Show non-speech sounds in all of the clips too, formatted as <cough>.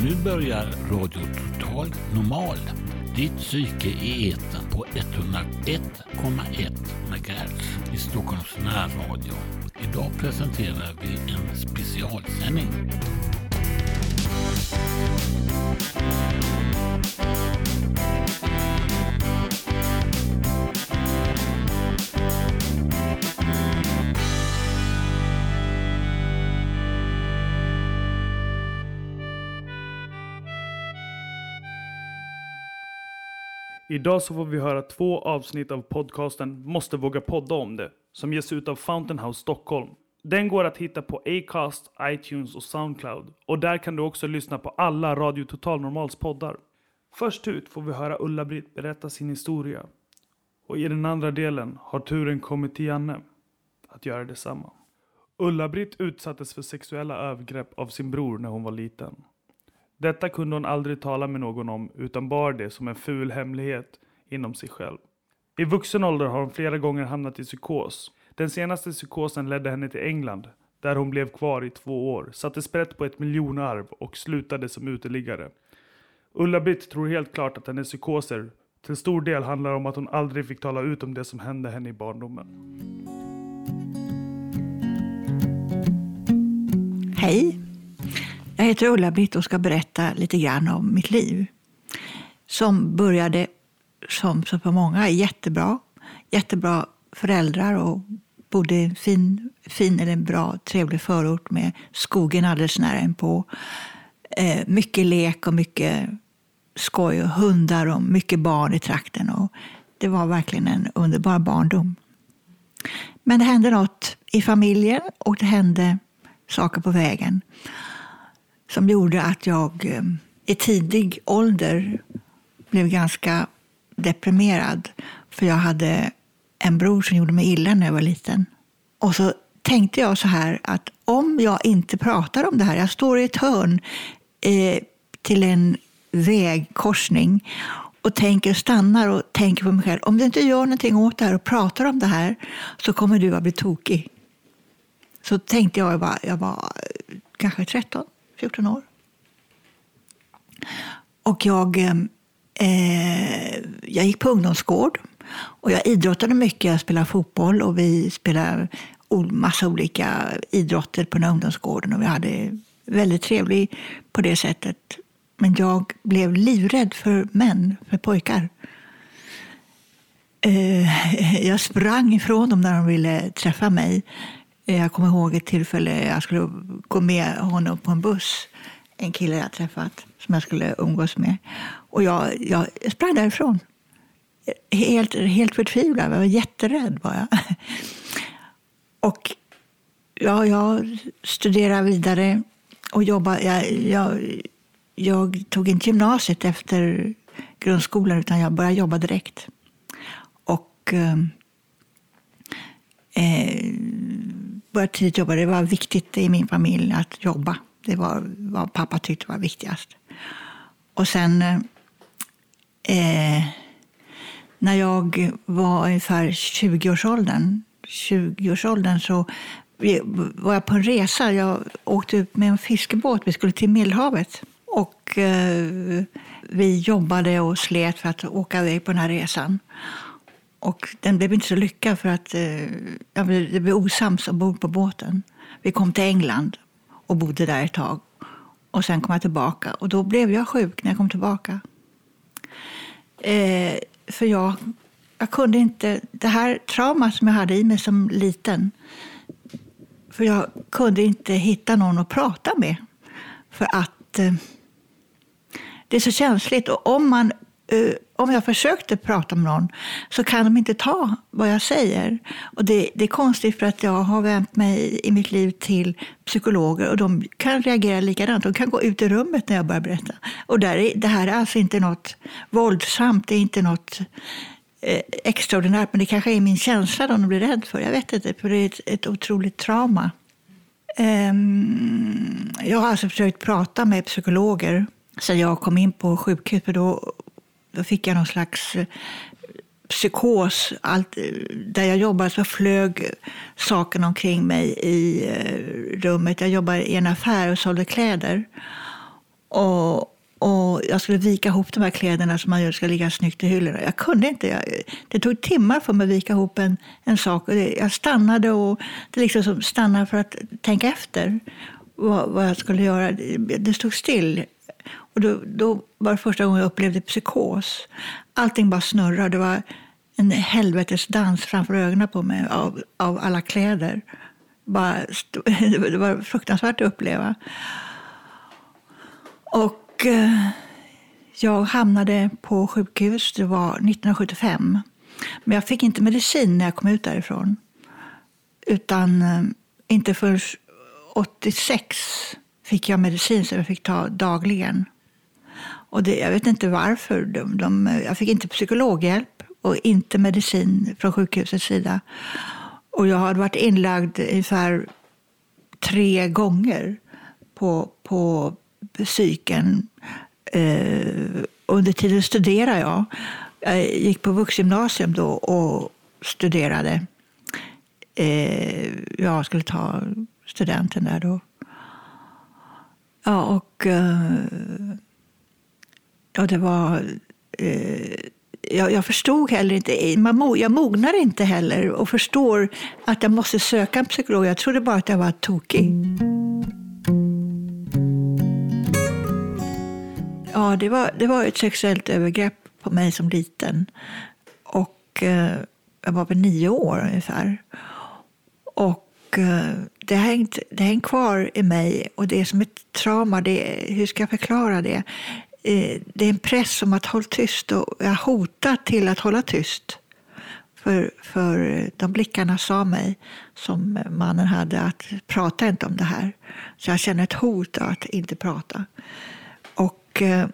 Nu börjar Radio Total Normal. Ditt psyke i etern på 101,1 MHz i Stockholms närradio. Idag presenterar vi en specialsändning. Idag så får vi höra två avsnitt av podcasten Måste våga podda om det, som ges ut av Fountain House Stockholm. Den går att hitta på Acast, iTunes och Soundcloud. Och där kan du också lyssna på alla Radio Total Normals poddar. Först ut får vi höra Ulla-Britt berätta sin historia. Och i den andra delen har turen kommit till Janne att göra detsamma. Ulla-Britt utsattes för sexuella övergrepp av sin bror när hon var liten. Detta kunde hon aldrig tala med någon om utan bar det som en ful hemlighet inom sig själv. I vuxen ålder har hon flera gånger hamnat i psykos. Den senaste psykosen ledde henne till England där hon blev kvar i två år, satte sprätt på ett miljonarv och slutade som uteliggare. Ulla-Britt tror helt klart att hennes psykoser till stor del handlar om att hon aldrig fick tala ut om det som hände henne i barndomen. Hej! Jag heter Ulla-Britt och ska berätta lite grann om mitt liv. Som började, som så för många, jättebra. Jättebra föräldrar och bodde i en fin, fin eller en bra, trevlig förort med skogen alldeles nära inpå. Eh, mycket lek och mycket skoj och hundar och mycket barn i trakten. Och det var verkligen en underbar barndom. Men det hände något i familjen och det hände saker på vägen som gjorde att jag ehm, i tidig ålder blev ganska deprimerad. För jag hade en bror som gjorde mig illa när jag var liten. Och så tänkte jag så här att om jag inte pratar om det här, jag står i ett hörn eh, till en vägkorsning och tänker, stannar och tänker på mig själv. Om du inte gör någonting åt det här och pratar om det här så kommer du att bli tokig. Så tänkte jag, jag var, jag var eh, kanske 13, 14 år. Och jag, ehm, eh, jag gick på ungdomsgård och jag idrottade mycket. Jag spelade fotboll och vi spelade massa olika idrotter på den ungdomsgården och vi hade väldigt trevligt på det sättet. Men jag blev livrädd för män, för pojkar. Eh, <laughs> jag sprang ifrån dem när de ville träffa mig. Eh, jag kommer ihåg ett tillfälle jag skulle gå med honom på en buss. En kille jag träffat som jag skulle umgås med. Och jag, jag sprang därifrån. Helt, helt förtvivlad. Jag var jätterädd. Var jag. <laughs> Och ja, jag studerade vidare och jobbade. Jag, jag, jag tog inte gymnasiet efter grundskolan utan jag började jobba direkt. Och ehm, eh, eh började tidigt jobba. Det var viktigt i min familj att jobba. Det var vad pappa tyckte var viktigast. Och sen eh, eh när jag var ungefär 20-årsåldern 20-årsåldern så var jag på en resa. Jag åkte ut med en fiskebåt. Vi skulle till Medelhavet. Och eh, vi jobbade och slet för att åka iväg på den här resan. Och den blev inte så lyckad för att eh, det blev osams ombord på båten. Vi kom till England och bodde där ett tag. Och sen kom jag tillbaka och då blev jag sjuk när jag kom tillbaka. Eh, för jag, jag kunde inte, det här traumat som jag hade i mig som liten, för jag kunde inte hitta någon att prata med. För att eh, det är så känsligt. Och om man eh, om jag försökte prata med någon så kan de inte ta vad jag säger. Och det, det, är konstigt för att jag har vänt mig i mitt liv till psykologer och de kan reagera likadant. De kan gå ut i rummet när jag börjar berätta. Och där är, det här är alltså inte något våldsamt, det är inte något eh, extraordinärt, men det kanske är min känsla de blir rädd för. Jag vet inte, för det är ett, ett otroligt trauma. Um, jag har alltså försökt prata med psykologer sen jag kom in på sjukhus, för då då fick jag någon slags eh, psykos. Allt, eh, där jag jobbade så flög sakerna omkring mig i eh, rummet. Jag jobbade i en affär och sålde kläder. Och, och jag skulle vika ihop de här kläderna som man gör ska ligga snyggt i hyllorna. Jag kunde inte. Jag, det tog timmar för mig att vika ihop en, en sak. Och det, jag stannade och det liksom som stannade för att tänka efter vad, vad jag skulle göra. Det, det stod still. Och då, då var det första gången jag upplevde psykos. Allting bara snurrade. Det var en helvetesdans framför ögonen på mig av, av alla kläder. Bara, <laughs> det var fruktansvärt att uppleva. Och eh, jag hamnade på sjukhus, det var 1975. Men jag fick inte medicin när jag kom ut därifrån. Utan eh, inte förrän 86 fick jag medicin som jag fick ta dagligen. Och det, jag vet inte varför. De, de, jag fick inte psykologhjälp och inte medicin från sjukhusets sida. Och jag hade varit inlagd ungefär tre gånger på, på psyken. Eh, under tiden studerade jag. Jag gick på vuxgymnasium då och studerade. Eh, jag skulle ta studenten där då. Ja, och eh, ja, det var... Eh, jag, jag, förstod heller inte, man, jag mognar inte heller och förstår att jag måste söka en psykolog. Jag trodde bara att jag var tokig. Ja, det var, det var ett sexuellt övergrepp på mig som liten. Och eh, jag var väl nio år ungefär. Och eh, det har hängt, det hängt kvar i mig och det är som ett trauma. Det, hur ska jag förklara det? Eh, det är en press om att hålla tyst och jag hotar till att hålla tyst. För, för de blickarna sa mig, som mannen hade, att prata inte om det här. Så jag känner ett hot att inte prata. Och eh,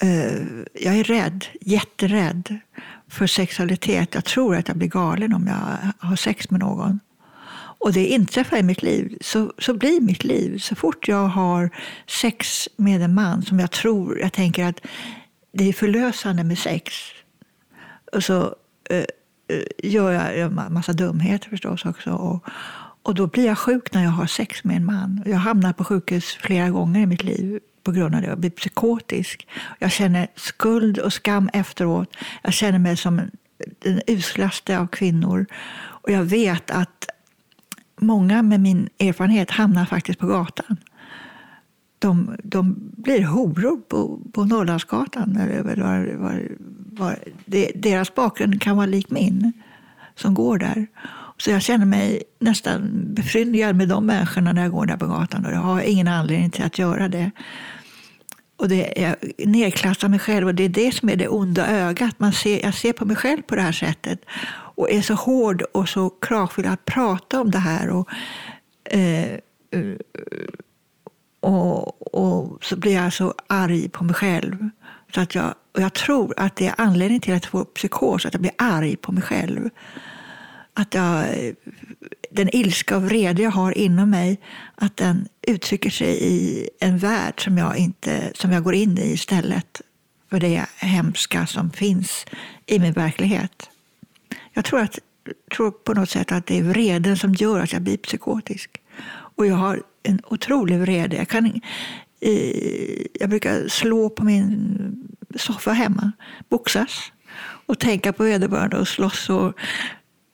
eh, jag är rädd, jätterädd för sexualitet. Jag tror att jag blir galen om jag har sex med någon. Och det inträffar i mitt liv, så, så blir mitt liv. Så fort jag har sex med en man som jag tror, jag tänker att det är förlösande med sex. Och så eh, eh gör jag en massa dumheter förstås också. Och, och då blir jag sjuk när jag har sex med en man. Jag hamnar på sjukhus flera gånger i mitt liv på grund av det. Jag blir psykotisk. Jag känner skuld och skam efteråt. Jag känner mig som den uslaste av kvinnor. Och jag vet att många med min erfarenhet hamnar faktiskt på gatan. De, de blir horor på, på Norrlandsgatan. Eller var, var, var, det, deras bakgrund kan vara lik min, som går där. Så jag känner mig nästan befryndigad med de människorna när jag går där på gatan. Och jag har ingen anledning till att göra det. Och det, jag nedklassar mig själv och det är det som är det onda ögat. Man ser, jag ser på mig själv på det här sättet och är så hård och så kravfull att prata om det här. Och, eh, eh, och, och, så blir jag så arg på mig själv. Så att jag, och jag tror att det är anledningen till att jag får psykos, att jag blir arg på mig själv. Att jag, den ilska och vrede jag har inom mig, att den uttrycker sig i en värld som jag, inte, som jag går in i istället för det hemska som finns i min verklighet. Jag tror, att, tror på något sätt att det är vreden som gör att jag blir psykotisk. Och jag har en otrolig vrede. Jag, kan, eh, jag brukar slå på min soffa hemma, boxas och tänka på vederbörande och slåss. Och,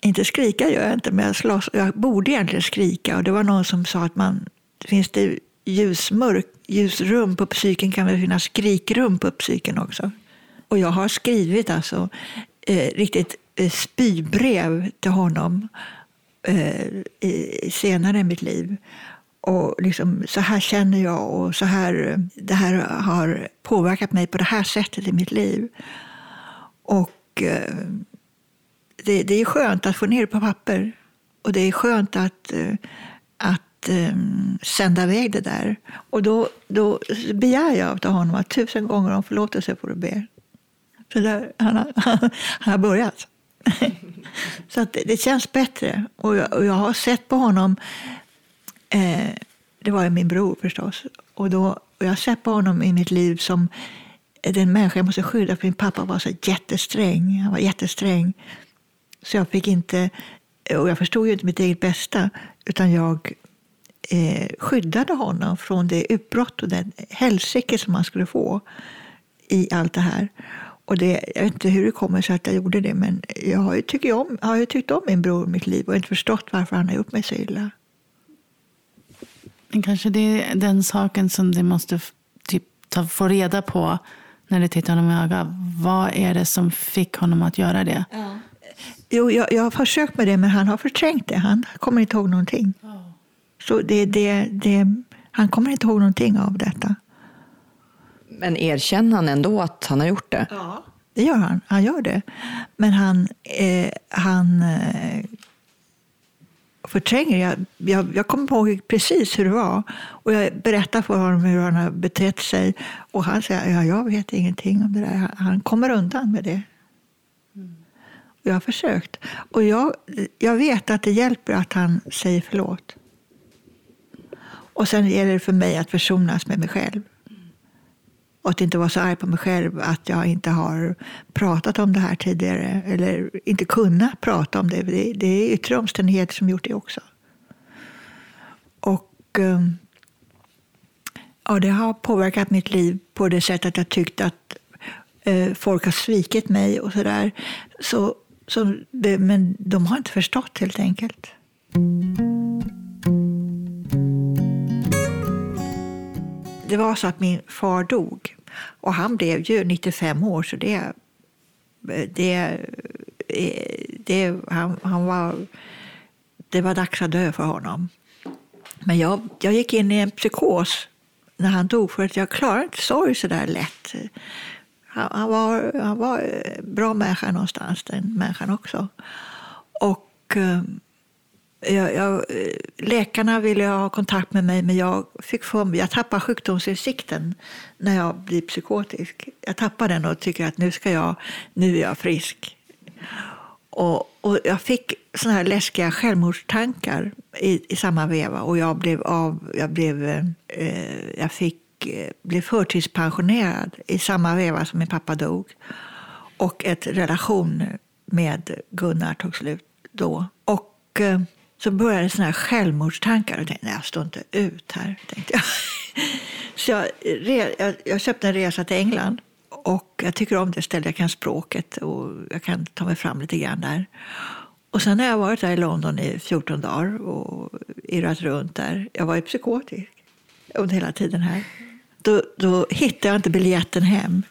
inte skrika gör jag inte, men jag slåss. Jag borde egentligen skrika. Och det var någon som sa att man, finns det ljusmörk, ljusrum på psyken kan det finnas skrikrum på psyken också. Och jag har skrivit alltså eh, riktigt Eh, spybrev till honom eh, senare i mitt liv. Och liksom, så här känner jag och så här, det här har påverkat mig på det här sättet i mitt liv. Och eh, det, det är skönt att få ner det på papper. Och det är skönt att, eh, att um, sända iväg det där. Och då, då begär jag av honom att tusen gånger om förlåtelse får du be. Så där, han, har, <laughs> han har börjat. <laughs> så att det, känns bättre. Och jag, och jag, har sett på honom, eh, det var ju min bror förstås, och, då, och jag har sett på honom i mitt liv som den människa jag måste skydda, för min pappa var så jättesträng. Han var jättesträng. Så jag fick inte, och jag förstod ju inte mitt eget bästa, utan jag eh, skyddade honom från det utbrott och den helsike som han skulle få i allt det här. Och det, jag vet inte hur det kommer sig att jag gjorde det, men jag har ju, tycker om, har ju tyckt om min bror i mitt liv och inte förstått varför han har gjort mig så illa. Men kanske det är den saken som du måste typ, ta, få reda på när du tittar honom i ögat. Vad är det som fick honom att göra det? Ja. Jo, jag, jag har försökt med det, men han har förträngt det. Han kommer inte ihåg någonting. Oh. Så det, det, det, han kommer inte ihåg någonting av detta. Men erkänner han ändå att han har gjort det? Ja, det gör han. Han gör det. Men han, eh, han eh, förtränger. Jag, jag, jag kommer ihåg precis hur det var. Och jag berättar för honom hur han har betett sig. Och han säger ja, jag vet ingenting om det där. Han, han kommer undan med det. Mm. Och jag har försökt. Och jag, jag vet att det hjälper att han säger förlåt. Och sen gäller det för mig att försonas med mig själv. Och att inte vara så arg på mig själv att jag inte har pratat om det här tidigare. Eller inte kunnat prata om det. Det, det är yttre omständigheter som gjort det också. Och ehm, ja, det har påverkat mitt liv på det sättet att jag tyckt att eh, folk har svikit mig och sådär. Så, så, men de har inte förstått helt enkelt. Det var så att min far dog och han blev ju 95 år, så det... det, det han, han var, det var dags att dö för honom. Men jag, jag gick in i en psykos när han dog, för att jag klarade inte sorg så där lätt. Han, han, var, han var en bra människa någonstans, den människan också. Och eh, jag, jag, eh, läkarna ville ha kontakt med mig, men jag, fick för jag tappar sjukdomsinsikten när jag blir psykotisk. Jag tappar den och tycker att nu, ska jag, nu är jag frisk. Och, och jag fick såna här läskiga självmordstankar i, i samma veva. Och jag blev, av, jag blev, eh, jag fick, eh, blev förtidspensionerad i samma veva som min pappa dog. Och ett relation med Gunnar tog slut då. Och... Eh, så började såna här självmordstankar. Och tänkte, jag står inte ut här. Tänkte jag. <laughs> Så jag, jag, jag, köpte en resa till England. Och Jag tycker om det stället. Jag kan språket och jag kan ta mig fram lite grann där. Och sen har jag varit där i London i 14 dagar och irrat runt där. Jag var ju psykotisk under hela tiden här. Då, då hittade jag inte biljetten hem.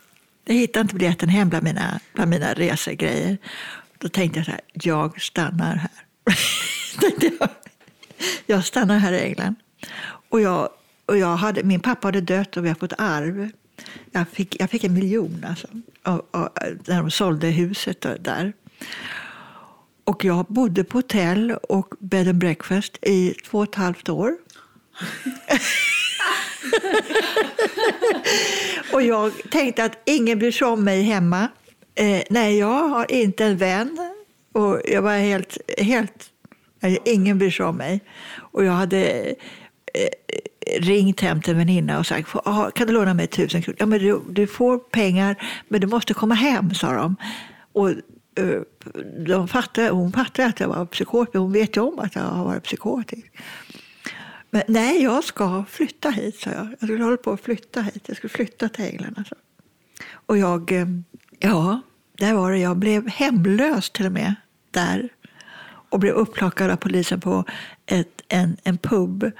Jag hittade inte biljetten hem bland mina, bland mina resegrejer. Då tänkte jag så här, jag stannar här. <laughs> <laughs> jag stannar här i England. Och jag, och jag hade, min pappa hade dött och vi har fått arv. Jag fick, jag fick en miljon alltså, och, och, när de sålde huset där. Och jag bodde på hotell och bed and breakfast i två och ett halvt år. <laughs> och jag tänkte att ingen bryr sig om mig hemma. Eh, nej, jag har inte en vän. Och jag var helt, helt Alltså, ingen bryr sig om mig. Och jag hade eh, ringt hem till en väninna och sagt ah, kan du låna mig tusen kronor? Ja, men du, du, får pengar, men du måste komma hem, sa de. Och, eh, de fattade, hon fattade att jag var psykotisk. Hon vet ju om att jag har varit psykotisk. Men nej, jag ska flytta hit, sa jag. Jag skulle hålla på att flytta hit. Jag skulle flytta till England. Alltså. Och jag, eh, ja, där var det. Jag blev hemlös till och med där och blev upplockad av polisen på ett, en, en pub.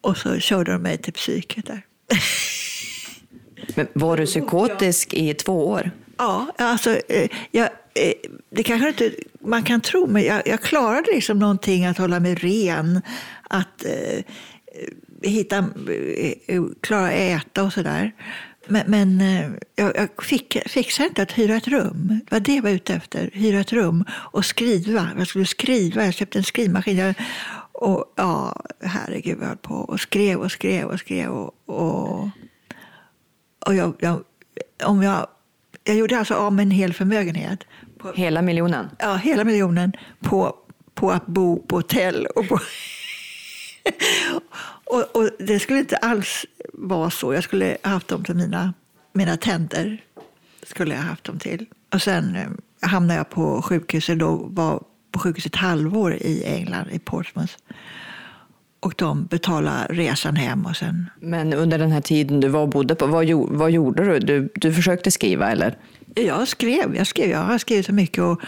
Och så körde de mig till psyket där. <laughs> Men var du psykotisk i två år? Ja, alltså, eh, jag, eh, det kanske inte man kan tro, men jag, jag klarade liksom någonting att hålla mig ren. Att eh, hitta, eh, klara äta och sådär. Men, men eh, jag, jag fick, fixade inte att hyra ett rum. Det var det jag var ute efter. Hyra ett rum och skriva. Jag skulle skriva. Jag köpte en skrivmaskin. Jag, och ja, herregud, jag höll på och skrev och skrev och skrev. Och, och, och jag, jag, om jag, jag gjorde alltså av med en hel förmögenhet. På, hela miljonen? Ja, hela miljonen på, på att bo på hotell. Och på <laughs> och, och, det skulle inte alls vara så. Jag skulle ha haft dem till mina, mina tänder. Skulle jag haft dem till. Och sen eh, hamnade jag på sjukhuset. Då var på sjukhuset ett halvår i England, i Portsmouth. Och de betalade resan hem och sen Men under den här tiden du var och bodde på, vad, vad gjorde du? du? Du försökte skriva eller? Jag skrev, jag skrev, jag har skrivit så mycket och,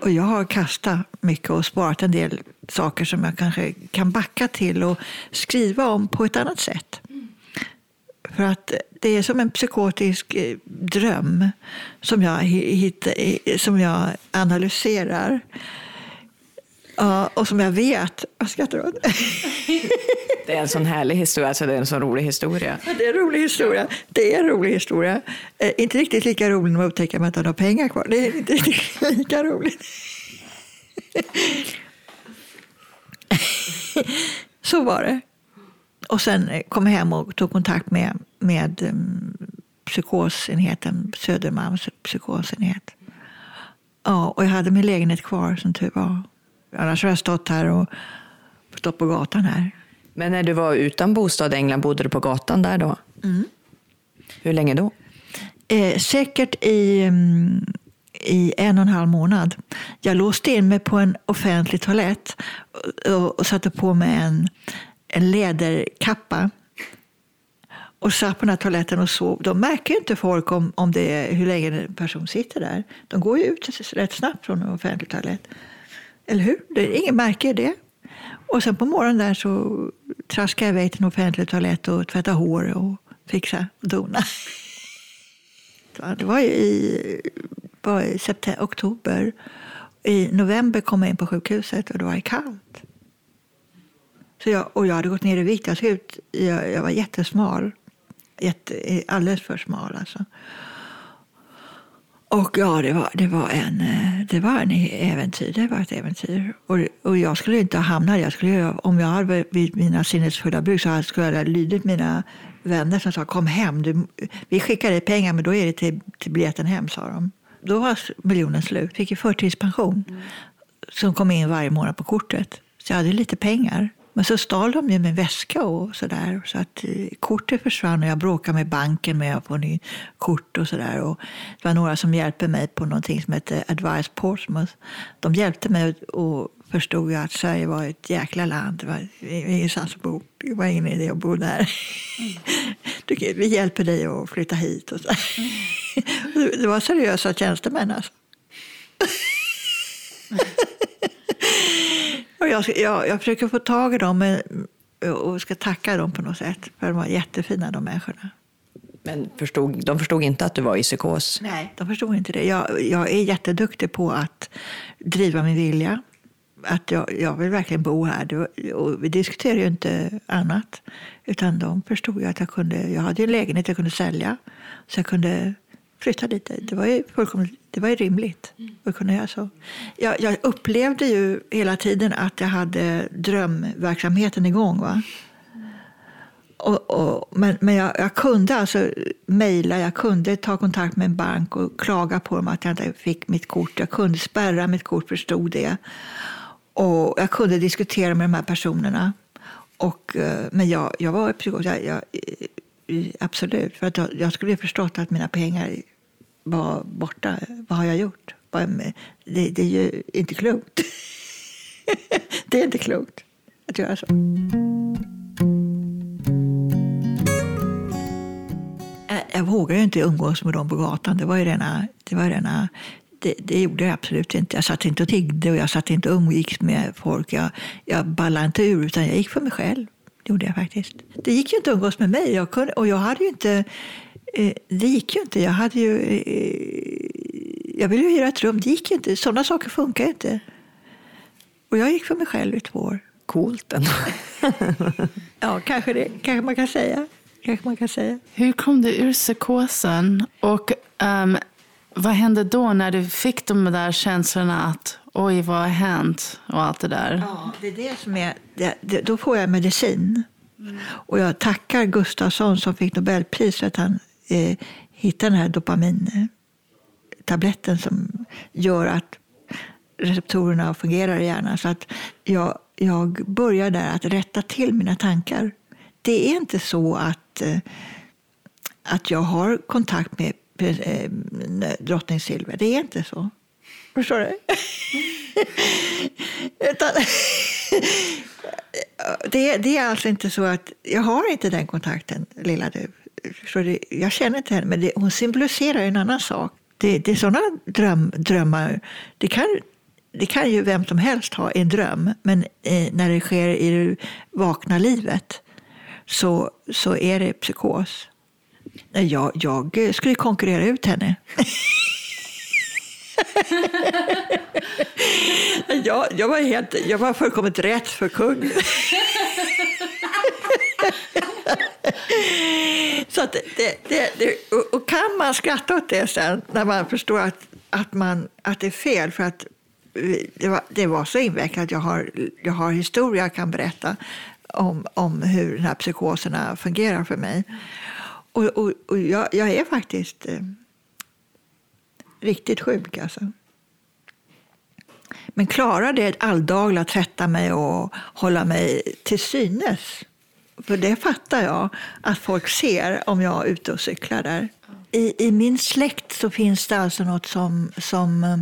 och jag har kastat mycket och sparat en del saker som jag kanske kan backa till och skriva om på ett annat sätt. För att det är som en psykotisk eh, dröm som jag, hi- hittar, som jag analyserar. Ja, och som jag vet... Vad skrattar du? <laughs> Det är en sån härlig historia, alltså det är en sån rolig historia. Det är en rolig historia. Det är en rolig historia. Eh, inte riktigt lika rolig när man upptäcker att man inte har pengar kvar. Det är inte riktigt <laughs> lika roligt. <laughs> Så var det. Och sen eh, kom jag hem och tog kontakt med, med um, psykosenheten, Södermalms psykosenhet. Ja, och jag hade min lägenhet kvar som tur var. Annars har jag stått här och stått på gatan här. Men när du var utan bostad i England, bodde du på gatan där då? Hur länge då? Eh, säkert i, mm, i en och en halv månad. Jag låste in mig på en offentlig toalett och, och, satte på mig en, en läderkappa. Och satt på den här toaletten och sov. De märker inte folk om, om det är, hur länge en person sitter där. De går ju ut rätt snabbt från en offentlig toalett. Eller hur? Det är ingen märker det. Och sen på morgonen där så traskade jag iväg till en offentlig toalett och tvättade hår och fixa och dona. <laughs> Det var ju i, var i september, oktober. I november kom jag in på sjukhuset och det var kallt. Så jag, och jag hade gått ner i vikt. Jag, såg ut, jag, jag var jättesmal. Jätte, alldeles för smal alltså. Och ja, det var, det var, en, eh, det var en äventyr. Det var ett äventyr. Och, och jag skulle inte ha hamnat jag skulle, ju- Om jag hade vid mina sinnesfulla bruk så skulle jag ha lydit mina vänner som sa kom hem. Du, vi skickar dig pengar men då är det till, till biljetten hem, sa de. Då var miljonen slut. Fick ju förtidspension som kom in varje månad på kortet. Så jag hade lite pengar. Men så stal de ju min väska och sådär. Så att eh, kortet försvann och jag bråkade med banken med att få ny kort och sådär. Och det var några som hjälpte mig på någonting som hette Advice Portsmouth. De hjälpte mig och förstod ju att Sverige var ett jäkla land. Det var ingenstans att bo. Det var ingen idé att bo där. <laughs> Du, Vi hjälper dig att flytta hit och så. <laughs> Det var seriösa tjänstemän alltså. Och jag, jag, jag försöker få tag i dem och ska tacka dem på något sätt. För de var jättefina de människorna. Men förstod, de förstod inte att du var i psykos? Nej, de förstod inte det. Jag, jag är jätteduktig på att driva min vilja. Att jag, jag vill verkligen bo här. Och vi diskuterade ju inte annat. Utan de förstod ju att jag kunde. Jag hade en lägenhet jag kunde sälja. Så jag kunde flytta dit. Det var ju, fullkomligt, det var ju rimligt att kunna göra så. Jag, jag upplevde ju hela tiden att jag hade drömverksamheten igång. Va? Och, och, men men jag, jag kunde alltså mejla, jag kunde ta kontakt med en bank och klaga på dem att jag inte fick mitt kort. Jag kunde spärra mitt kort, förstod det. Och jag kunde diskutera med de här personerna. Och, eh, men jag, jag var psykolog. Jag, jag, absolut. För att jag, jag skulle ju förstått att mina pengar var borta. Vad har jag gjort? Det, det är ju inte klokt. <laughs> det är inte klokt att göra så. Jag, jag vågade inte umgås med dem på gatan. Det var ju rena, det, var rena, det, det gjorde jag absolut inte. Jag satt inte och tiggde och jag satt inte och umgicks med folk. Jag, jag ballade inte ur, utan jag gick för mig själv. Det gjorde jag faktiskt. Det gick ju inte att umgås med mig. Jag kunde, och jag hade ju inte... Eh, det gick ju inte. Jag hade ju... Eh, jag ville ju hyra ett rum. Det gick ju inte. Sådana saker funkar ju inte. Och jag gick för mig själv i två år. Coolt ändå. <laughs> Ja, kanske det. Kanske man kan säga. Kanske man kan säga. Hur kom du ur psykosen? Och ehm, vad hände då när du fick de där känslorna att oj, vad har hänt? Och allt det där. Ja, det är det som är... Det, det, då får jag medicin. Och jag tackar Gustafsson som fick Nobelpris för att han eh, hittade den här dopamintabletten som gör att receptorerna fungerar i hjärnan. Så att jag, jag börjar där att rätta till mina tankar. Det är inte så att, eh, att jag har kontakt med Eh, drottning Silvia. Det är inte så. Förstår du? <laughs> Utan, <laughs> det, det är alltså inte så att jag har inte den kontakten, lilla du. Så det, jag känner inte henne, men det, hon symboliserar en annan sak. Det, det är sådana dröm, drömmar. Det kan, det kan ju vem som helst ha en dröm, men eh, när det sker i det vakna livet så, så är det psykos. Jag, jag eh, skulle konkurrera ut henne. jag, jag, var helt, jag var fullkomligt rätt för kungen. Så att det, det, det, och kan man skratta åt det sen när man förstår att, att, man, att det är fel för att det var, det var så invecklat. Jag har, jag har historia jag kan berätta om, om hur den här psykoserna fungerar för mig. Och, och, och jag, jag, är faktiskt eh, riktigt sjuk. Alltså. Men klarar det alldagligt att tvätta mig och hålla mig till synes? För det fattar jag att folk ser om jag är ute och cyklar där. I, i min släkt så finns det alltså något som, som eh,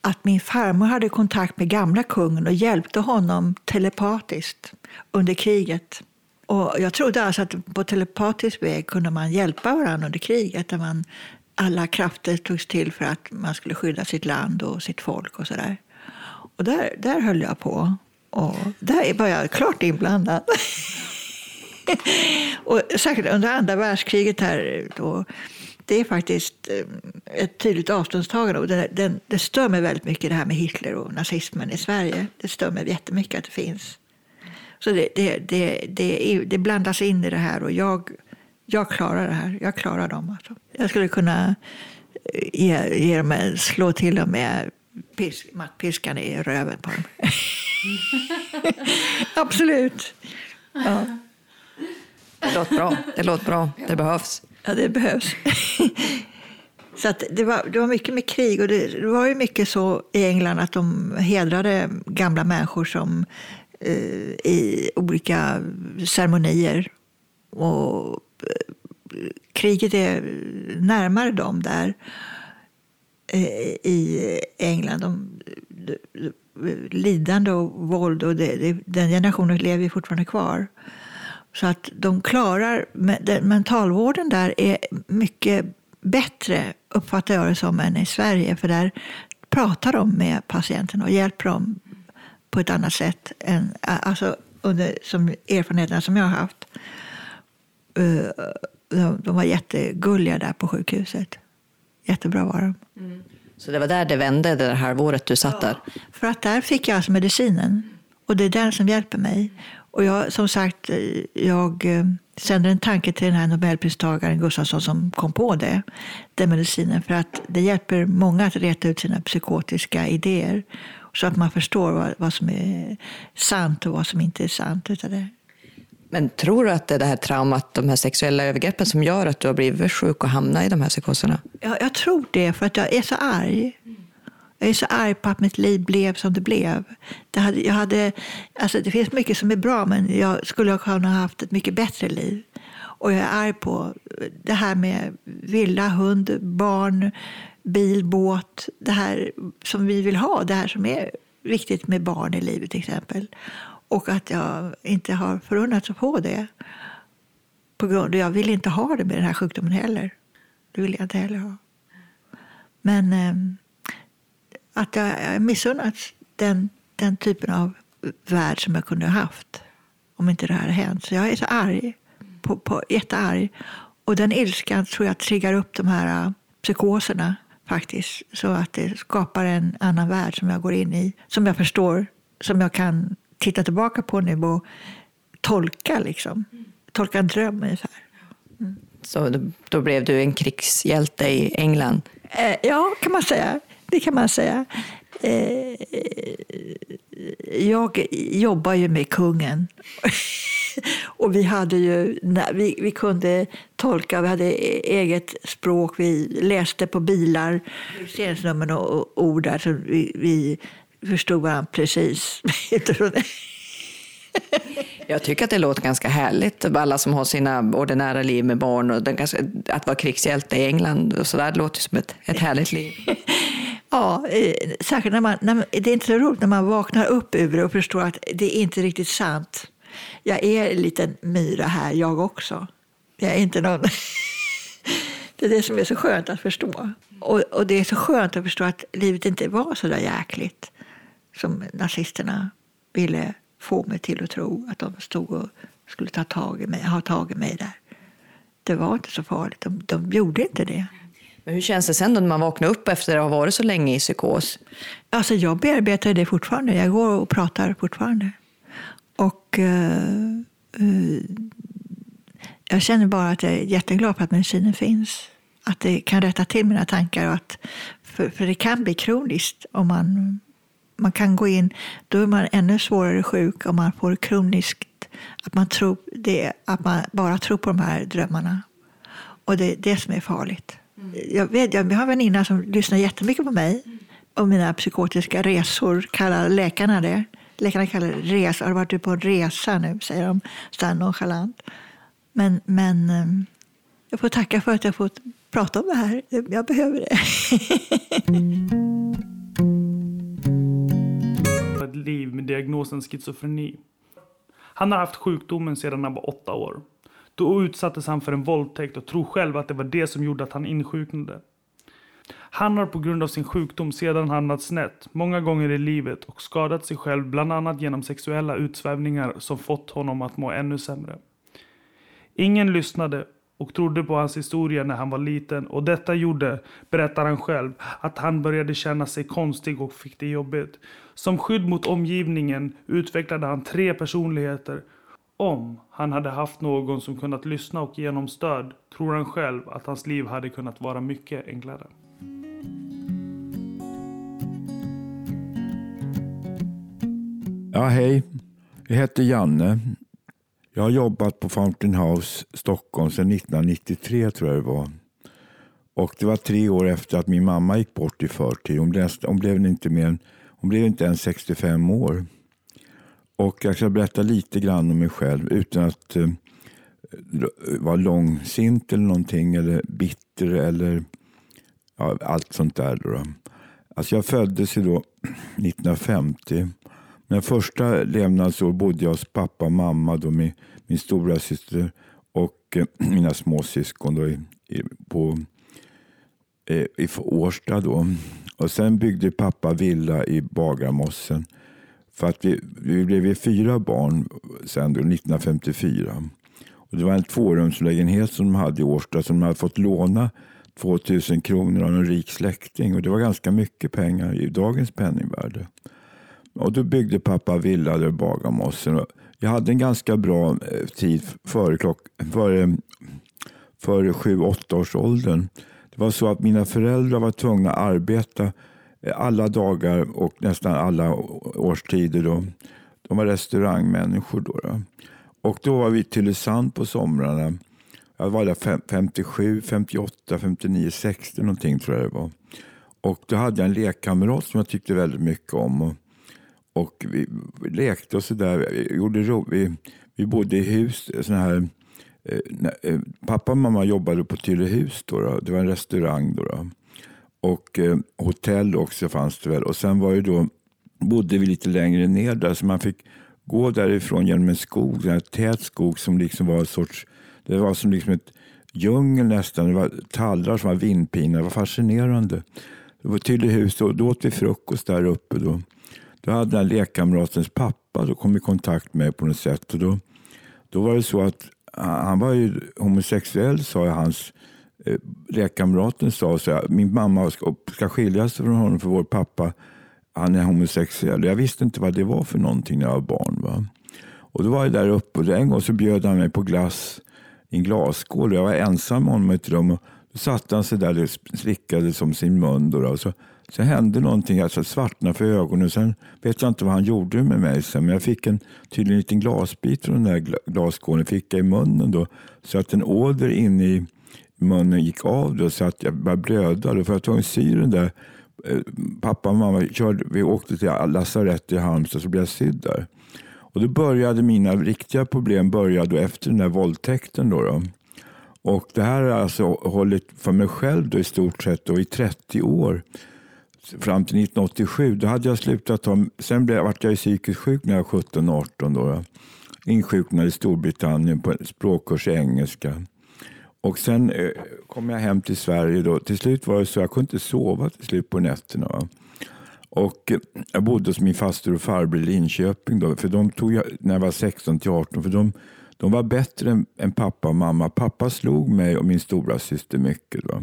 att min farmor hade kontakt med gamla kungen och hjälpte honom telepatiskt under kriget. Och jag trodde alltså att på telepatisk väg kunde man hjälpa varandra under kriget. Där man, alla krafter togs till för att man skulle skydda sitt land och sitt folk. och så där. Och där, där höll jag på. Och där var jag klart inblandad. <laughs> och särskilt under andra världskriget här, då, det är faktiskt eh, ett tydligt avståndstagande. Och det, det, det stör mig väldigt mycket det här med Hitler och nazismen i Sverige. Det stör mig jättemycket att det finns. Så det, det, det, det, det blandas in i det här och jag, jag klarar det här. Jag klarar dem. Alltså. Jag skulle kunna eh, ge, ge dem, slå till dem med pisk, mattpiskan i röven på dem. <laughs> Absolut. Ja. Det låter bra. Det låter bra. Det behövs. Ja, det behövs. <laughs> Så att det, var, det var mycket med krig och det, det, var ju mycket så i England att de hedrade gamla människor som Eh, i olika ceremonier. Och eh, kriget är närmare dem där eh, i England. De, de, lidande och våld och det, den generationen lever fortfarande kvar. Så att de klarar, mentalvården där är mycket bättre, uppfattar jag det som, än i Sverige. För där pratar de med patienten och hjälper dem på ett annat sätt än alltså under som erfarenheterna som jag har haft. Eh, de var jättegulliga där på sjukhuset. Jättebra var de. Mm. Så det var där det vände, det här halvåret du satt där? Ja, för att där fick jag alltså medicinen. Och det är den som hjälper mig. Och jag, som sagt, jag eh, sänder en tanke till den här nobelpristagaren Gustafsson som kom på det, den medicinen. För att det hjälper många att reta ut sina psykotiska idéer. Så att man förstår vad, vad som är sant och vad som inte är sant. Utav det. Men tror du att det är det här traumat, de här sexuella övergreppen som gör att du har blivit sjuk och hamnat i de här psykoserna? Ja, jag tror det, för att jag är så arg. Jag är så arg på att mitt liv blev som det blev. Det, hade, jag hade, alltså det finns mycket som är bra, men jag skulle ha kunnat ha haft ett mycket bättre liv. Och jag är arg på det här med villa, hund, barn, bil, båt. Det här som vi vill ha, det här som är viktigt med barn i livet till exempel. Och att jag inte har förunnats att få det. På grund, jag vill inte ha det med den här sjukdomen heller. Det vill jag inte heller ha. Men eh, att jag missunnats den, den typen av värld som jag kunde ha haft om inte det här hade hänt. Så jag är så arg, på, på, jättearg. Och den ilskan tror jag triggar upp de här äh, psykoserna faktiskt. Så att det skapar en annan värld som jag går in i, som jag förstår, som jag kan titta tillbaka på nu och tolka. Liksom. Tolka en dröm ungefär. Mm. Så då, då, blev du en krigshjälte i England? Eh, ja, kan man säga. Det kan man säga. Eh, jag jobbar ju med kungen. <laughs> Och vi, hade ju, vi, vi kunde tolka, vi hade eget språk, vi läste på bilar, serienummer och ord där, så vi, vi förstod varandra precis. <laughs> <laughs> Jag tycker att det låter ganska härligt, alla som har sina ordinära liv med barn och den, att vara krigshjälte i England. Och så där, det låter som ett, ett härligt liv. <laughs> Ja, särskilt när man, när man, det är inte så roligt när man vaknar upp ur det och förstår att det är inte riktigt sant. Jag är en liten myra här, jag också. Jag är inte någon... <laughs> det är det som är så skönt att förstå. Och, och det är så skönt att förstå att livet inte var så där jäkligt som nazisterna ville få mig till att tro att de stod och skulle ta tag i mig, ha tag i mig där. Det var inte så farligt. De, de gjorde inte det. Men hur känns det sen då när man vaknar upp efter att ha varit så länge i psykos? Alltså jag bearbetar det fortfarande. Jag går och pratar fortfarande. Och uh, uh, jag känner bara att jag är jätteglad för att medicinen finns. Att det kan rätta till mina tankar. Och att, för, för det kan bli kroniskt om man, man kan gå in, då är man ännu svårare sjuk om man får kroniskt, att man, tror det, att man bara tror på de här drömmarna. Och det är det som är farligt. Jag, vet, jag har en väninna som lyssnar jättemycket på mig och mina psykotiska resor, kallar läkarna det. Läkarna kallar det resa. Har du varit på en resa nu, säger de så nonchalant. Men, men ehm, jag får tacka för att jag fått prata om det här. Jag behöver det. <laughs> Ett liv med diagnosen schizofreni. Han har haft sjukdomen sedan han var åtta år. Då utsattes han för en våldtäkt och tror själv att det var det som gjorde att han insjuknade. Han har på grund av sin sjukdom sedan hamnat snett många gånger i livet och skadat sig själv bland annat genom sexuella utsvävningar som fått honom att må ännu sämre. Ingen lyssnade och trodde på hans historia när han var liten och detta gjorde, berättar han själv, att han började känna sig konstig och fick det jobbigt. Som skydd mot omgivningen utvecklade han tre personligheter. Om han hade haft någon som kunnat lyssna och ge honom stöd tror han själv att hans liv hade kunnat vara mycket enklare. Ja, hej. Jag heter Janne. Jag har jobbat på Fountain House Stockholm sedan 1993 tror jag det var. Och det var tre år efter att min mamma gick bort i förtid. Hon blev, hon blev, inte, mer, än hon blev inte ens 65 år. Och jag ska berätta lite grann om mig själv utan att eh, eh, vara långsint eller någonting eller bitter eller ja, allt sånt där. Då. Alltså jag föddes ju då <clears throat> 1950 mina första levnadsår bodde jag hos pappa och mamma, då min, min stora syster och eh, <clears throat> mina småsyskon då i, i, på, eh, i Årsta. Då. Och sen byggde pappa villa i Bagarmossen. För att vi, vi blev fyra barn sen då, 1954. Och det var en tvårumslägenhet som de hade i Årsta som de hade fått låna 2000 kronor av en rik släkting. Och det var ganska mycket pengar i dagens penningvärde. Och då byggde pappa villa där i Bagarmossen. Jag hade en ganska bra eh, tid före, klock, före, före 7-8 års åldern. Det var så att mina föräldrar var tvungna att arbeta eh, alla dagar och nästan alla årstider. Då. De var restaurangmänniskor. Då, då. Och då var vi i Tylösand på somrarna. Jag var där 57, 58, 59, 60 någonting tror jag det var. Och då hade jag en lekkamrat som jag tyckte väldigt mycket om. Och och vi lekte och sådär. Vi, vi bodde i hus, sådana här Eh, eh, Pappa och mamma jobbade på Tyrehus, Då, då. Det var en restaurang. Då, då. Och eh, hotell också fanns det väl. Och sen var det då, bodde vi lite längre ner där så man fick gå därifrån genom en skog, en tät skog som liksom var en sorts, det var som liksom ett djungel nästan. Det var tallrar som var vindpinade. Det var fascinerande. Det var Tyllehus, och då åt vi frukost där uppe. Då. Då hade den lekkamratens pappa då kom i kontakt med mig på något sätt. Och då, då var det så att han var ju homosexuell, sa hans eh, läkarkamraten Sa så här, min mamma ska, ska skiljas från honom för vår pappa han är homosexuell. Jag visste inte vad det var för någonting när jag var barn. Va? Och Då var jag där uppe och en gång så bjöd han mig på glass i en glasskål. Jag var ensam med honom i ett rum. Och då satt han sig där och slickade som sin mun. Då, och så Sen hände någonting, alltså svartnade för ögonen. Sen vet jag inte vad han gjorde med mig sen, men jag fick en tydligen liten glasbit från den där glasskålen fick jag i munnen då. Så att en åder in i munnen gick av då, så att jag började blöda. Då, för jag tvungen att sy den där. Eh, pappa och mamma körde, vi åkte till lasarett i Halmstad så blev jag sydd där. Och då började mina riktiga problem började efter den där våldtäkten. Då, då. Och det här har alltså hållit för mig själv då i stort sett då i 30 år fram till 1987. Då hade jag slutat ta, sen blev, vart jag psykiskt sjuk när jag var 17-18. Då. Insjuknade i Storbritannien på språkkurs i engelska. Och sen eh, kom jag hem till Sverige. Då. Till slut var det så jag kunde inte sova till slut på nätterna. Va? Och eh, jag bodde hos min faster och farbror i Linköping. Då, för de tog jag när jag var 16 till 18. För de, de var bättre än, än, pappa och mamma. Pappa slog mig och min stora syster mycket. Va?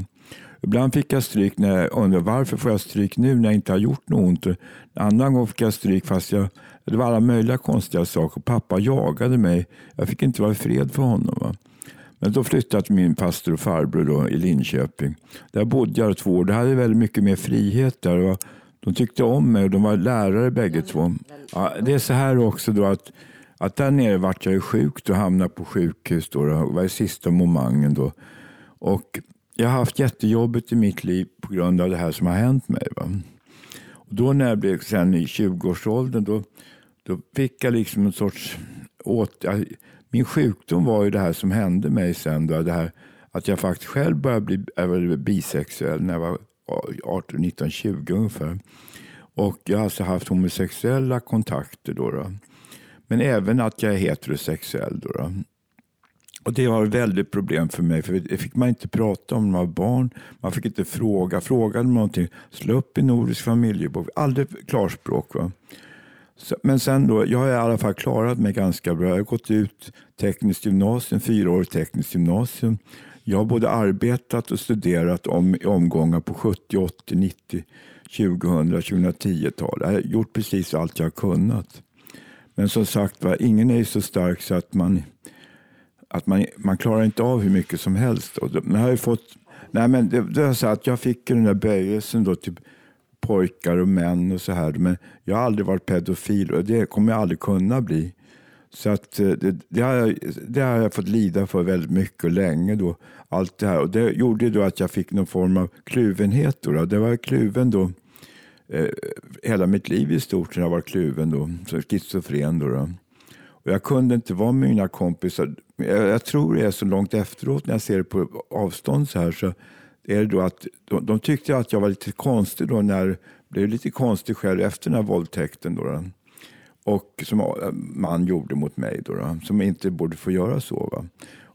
Ibland fick jag stryk när jag undrade varför får jag stryk nu när jag inte har gjort något ont. En annan gång fick jag stryk fast jag, det var alla möjliga konstiga saker. Pappa jagade mig. Jag fick inte vara i fred för honom. Va? Men då flyttade jag till min pastor och farbror då, i Linköping. Där bodde jag två år. Det hade väldigt mycket mer frihet där. De tyckte om mig och de var lärare bägge två. Ja, det är så här också då att, att där nere vart jag sjuk och hamnade på sjukhus. Då, det var i sista momangen då. Och jag har haft jättejobbigt i mitt liv på grund av det här som har hänt mig. Va? Och då när jag blev sen i 20-årsåldern då, då fick jag liksom en sorts åt, min sjukdom var ju det här som hände mig sen. Då, det här, att jag faktiskt själv började bli bisexuell när jag var 18, 19, 20 ungefär. Och jag har alltså haft homosexuella kontakter. Då, då. Men även att jag är heterosexuell. Då, då. Och Det var ett väldigt problem för mig, för det fick man inte prata om när man var barn. Man fick inte fråga. Frågade man någonting, slå upp i Nordisk familjebok. Aldrig klarspråk. Va? Men sen då, jag har i alla fall klarat mig ganska bra. Jag har gått ut tekniskt gymnasium, fyraårigt tekniskt gymnasium. Jag har både arbetat och studerat om, i omgångar på 70, 80, 90, 2000, 2010-tal. Jag har gjort precis allt jag har kunnat. Men som sagt var, ingen är så stark så att man, att man, man klarar inte av hur mycket som helst. Och jag har fått, nej men det, det är så att jag fick den där böjelsen då till pojkar och män och så här. Men jag har aldrig varit pedofil och det kommer jag aldrig kunna bli. Så att eh, det, det, har jag, det har jag fått lida för väldigt mycket och länge. Då, allt det här. Och det gjorde då att jag fick någon form av kluvenhet. Då, då. Det var kluven då. Eh, hela mitt liv i stort har jag varit kluven då. Så schizofren då. då. Och jag kunde inte vara med mina kompisar. Jag, jag, tror det är så långt efteråt när jag ser det på avstånd så här. Så är det då att de, de tyckte att jag var lite konstig då när jag blev lite konstig själv efter den här våldtäkten. Då, då och som man gjorde mot mig, då, då, som inte borde få göra så. Va?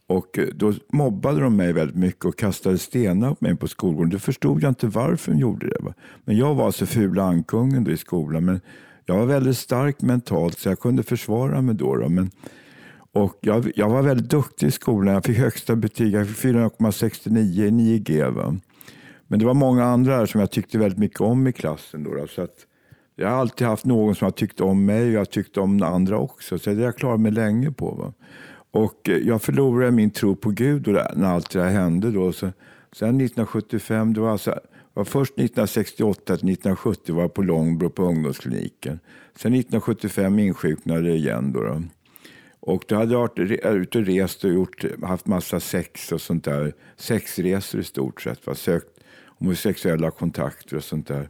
Och då mobbade de mig väldigt mycket och kastade stenar på mig på skolgården. Då förstod jag inte varför de gjorde det. Va? Men jag var så fula ankungen då i skolan. Men jag var väldigt stark mentalt så jag kunde försvara mig då. då. Men, och jag, jag var väldigt duktig i skolan. Jag fick högsta betyg. Jag fick 4,69 i 9G. Va? Men det var många andra som jag tyckte väldigt mycket om i klassen. Då, då så att, jag har alltid haft någon som har tyckt om mig och jag tyckte om andra också. Så det har jag klarat mig länge på. Va? Och eh, jag förlorade min tro på Gud när allt det här hände. Då. Så, sen 1975, det var, alltså, var först 1968 till 1970 var jag på Långbro på ungdomskliniken. Sen 1975 insjuknade jag igen. Då, då. Och då hade jag varit ute och rest och gjort, haft massa sex och sånt där. Sexresor i stort sett. Va? Sökt homosexuella kontakter och sånt där.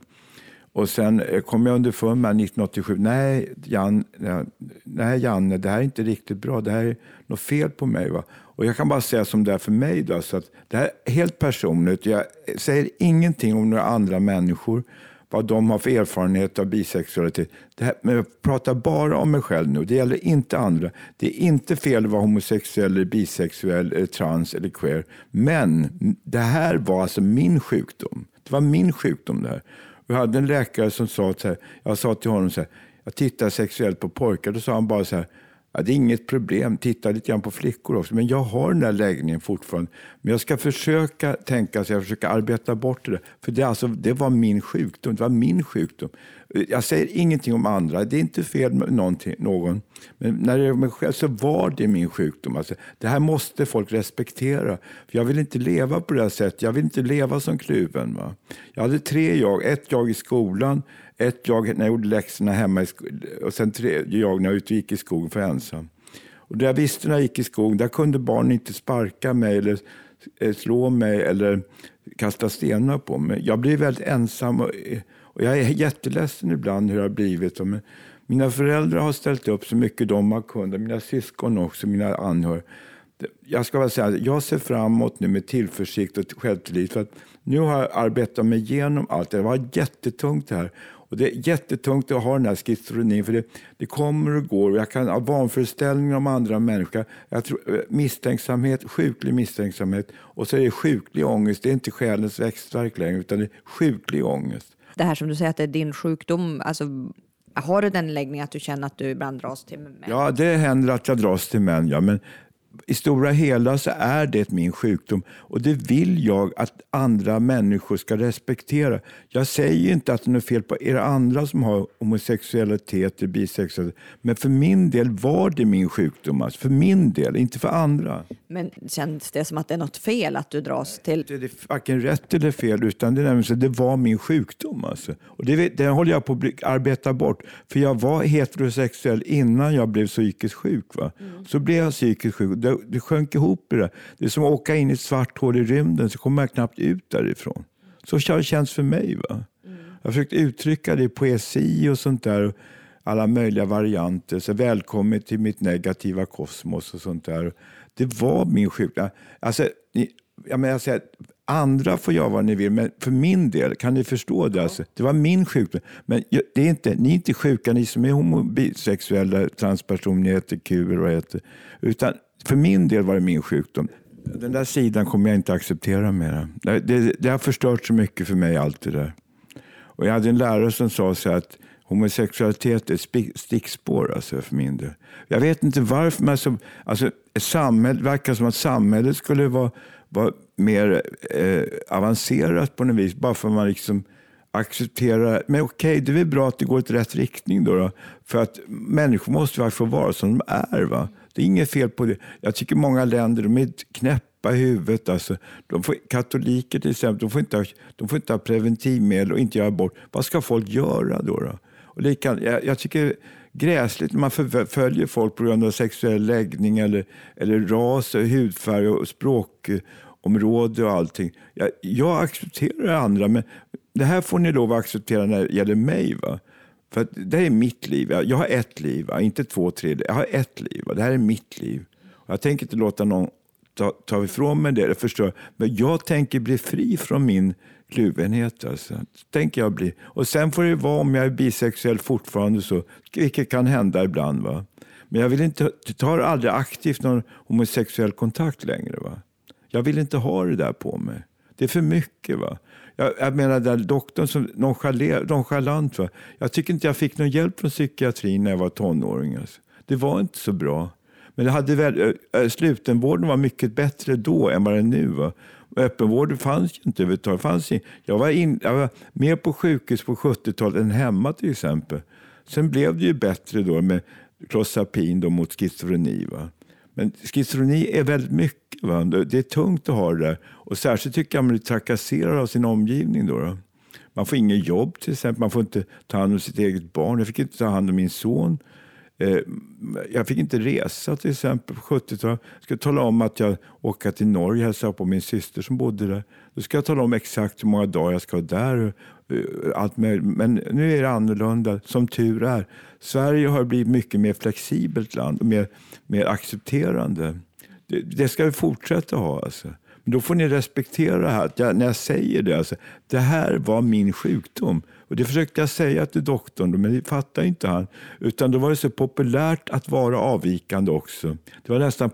Och sen eh, kom jag underfund med 1987, nej, Jan, eh, nej Janne, det här är inte riktigt bra. Det här är något fel på mig. Va? Och jag kan bara säga som det är för mig. Då, så att det här är helt personligt. Jag säger ingenting om några andra människor, vad de har för erfarenhet av bisexualitet. Det här, men jag pratar bara om mig själv nu. Det gäller inte andra. Det är inte fel att vara homosexuell, eller bisexuell, eller trans eller queer. Men det här var alltså min sjukdom. Det var min sjukdom det här. Vi hade en läkare som sa så här, jag sa till honom så här, jag tittar sexuellt på pojkar. Då sa han bara så här, ja, det är inget problem, titta lite grann på flickor också. Men jag har den där läggningen fortfarande. Men jag ska försöka tänka så jag försöker arbeta bort det. För det, alltså, det var min sjukdom. Det var min sjukdom. Jag säger ingenting om andra. Det är inte fel med någon. Men när det är mig själv så var det min sjukdom. Alltså, det här måste folk respektera. För Jag vill inte leva på det här sättet. Jag vill inte leva som kluven. Va? Jag hade tre jag. Ett jag i skolan, ett jag när jag gjorde läxorna hemma i och sen tre jag när jag gick i skogen för ensam. Och där jag visste när jag gick i skogen, där kunde barnen inte sparka mig eller eh, slå mig eller kasta stenar på mig. Jag blev väldigt ensam och, och jag är jätteledsen ibland hur det har blivit. Men mina föräldrar har ställt upp så mycket de har kunnat, mina syskon också, mina anhöriga. jag ska bara säga, jag ser framåt nu med tillförsikt och självtillit. För att nu har jag arbetat mig igenom allt. Det var jättetungt det här. Och det är jättetungt att ha den här schizofrenin för det, det kommer och går. Jag kan ha vanföreställningar om andra människor. Jag tror, eh, misstänksamhet, sjuklig misstänksamhet och så är det sjuklig ångest. Det är inte själens växtverk längre utan det är sjuklig ångest. Det här som du säger att det är din sjukdom, alltså har du den läggningen att du känner att du ibland dras till män? Ja, det händer att jag dras till män, ja, men i stora hela så är det min sjukdom och det vill jag att andra människor ska respektera. Jag säger inte att det är något fel på er andra som har homosexualitet eller bisexualitet, men för min del var det min sjukdom. Alltså för min del, inte för andra. Men känns det som att det är något fel att du dras till? Det är varken rätt eller fel, utan det, är, det var min sjukdom. Alltså. Och det, det håller jag på att arbeta bort. För jag var heterosexuell innan jag blev psykiskt sjuk. Va? Mm. Så blev jag psykiskt sjuk det, det sjönk ihop i det. Det är som att åka in i ett svart hål i rymden så kommer man knappt ut därifrån. Så har det känts för mig. Va? Mm. Jag har försökt uttrycka det i poesi och sånt där. Alla möjliga varianter. Så välkommen till mitt negativa kosmos och sånt där. Det var min sjukdom. Alltså, jag menar, jag säger, andra får göra vad ni vill, men för min del, kan ni förstå det? Alltså, det var min sjukdom. Men det är inte, ni är inte sjuka, ni som är homo, bisexuella, transpersoner, HTQ eller vad heter. Utan för min del var det min sjukdom. Den där sidan kommer jag inte acceptera mer. Det, det, det, har förstört så mycket för mig, allt det där. Och jag hade en lärare som sa så att homosexualitet är stickspår alltså, för min del. Jag vet inte varför, men alltså, alltså, det verkar som att samhället skulle vara, vara mer eh, avancerat på något vis, bara för att man liksom accepterar, men okej, det är väl bra att det går i rätt riktning då, då, för att människor måste ju få vara som de är. Va? Det är inget fel på det. Jag tycker många länder de är knäppa i huvudet. Alltså, de får, katoliker till exempel, de får, inte ha, de får inte ha preventivmedel och inte göra abort. Vad ska folk göra då? då? Och det jag, jag tycker gräsligt när man förföljer folk på grund av sexuell läggning eller, eller ras, och hudfärg och språkområde och allting. Jag, jag accepterar andra, men det här får ni lov att acceptera när det gäller mig. Va? För det här är mitt liv. Jag har ett liv, inte två, tre. Jag har ett liv. Det här är mitt liv. Jag tänker inte låta någon ta, ta ifrån mig det. Förstår. Men jag tänker bli fri från min kluvenhet. Alltså. Tänker jag bli. Och sen får det vara om jag är bisexuell fortfarande, så, vilket kan hända ibland. Va? Men jag vill inte, tar aldrig aktivt någon homosexuell kontakt längre. Va? Jag vill inte ha det där på mig. Det är för mycket. va jag, jag menar den doktorn som nonchalant. Va? Jag tycker inte jag fick någon hjälp från psykiatrin när jag var tonåring. Alltså. Det var inte så bra. Men det hade väl, slutenvården var mycket bättre då än vad den är nu. Va? Öppenvården fanns ju inte överhuvudtaget. Fanns in, jag, var in, jag var mer på sjukhus på 70-talet än hemma till exempel. Sen blev det ju bättre då med Clozapin då mot schizofreni. Va? Men schizofreni är väldigt mycket. Va? Det är tungt att ha det där. Och särskilt tycker jag man blir trakasserad av sin omgivning. Då, då. Man får inget jobb till exempel. Man får inte ta hand om sitt eget barn. Jag fick inte ta hand om min son. Eh, jag fick inte resa till exempel på 70-talet. Jag ska tala om att jag åker till Norge och hälsar på min syster som bodde där. Då ska jag tala om exakt hur många dagar jag ska vara där. Eh, allt möjligt. Men nu är det annorlunda, som tur är. Sverige har blivit mycket mer flexibelt land och mer, mer accepterande. Det, det ska vi fortsätta ha. Alltså. Men då får ni respektera det här, jag, när jag säger det. Alltså, det här var min sjukdom. Och Det försökte jag säga till doktorn, men det fattade inte han. Utan då var det så populärt att vara avvikande också. Det var nästan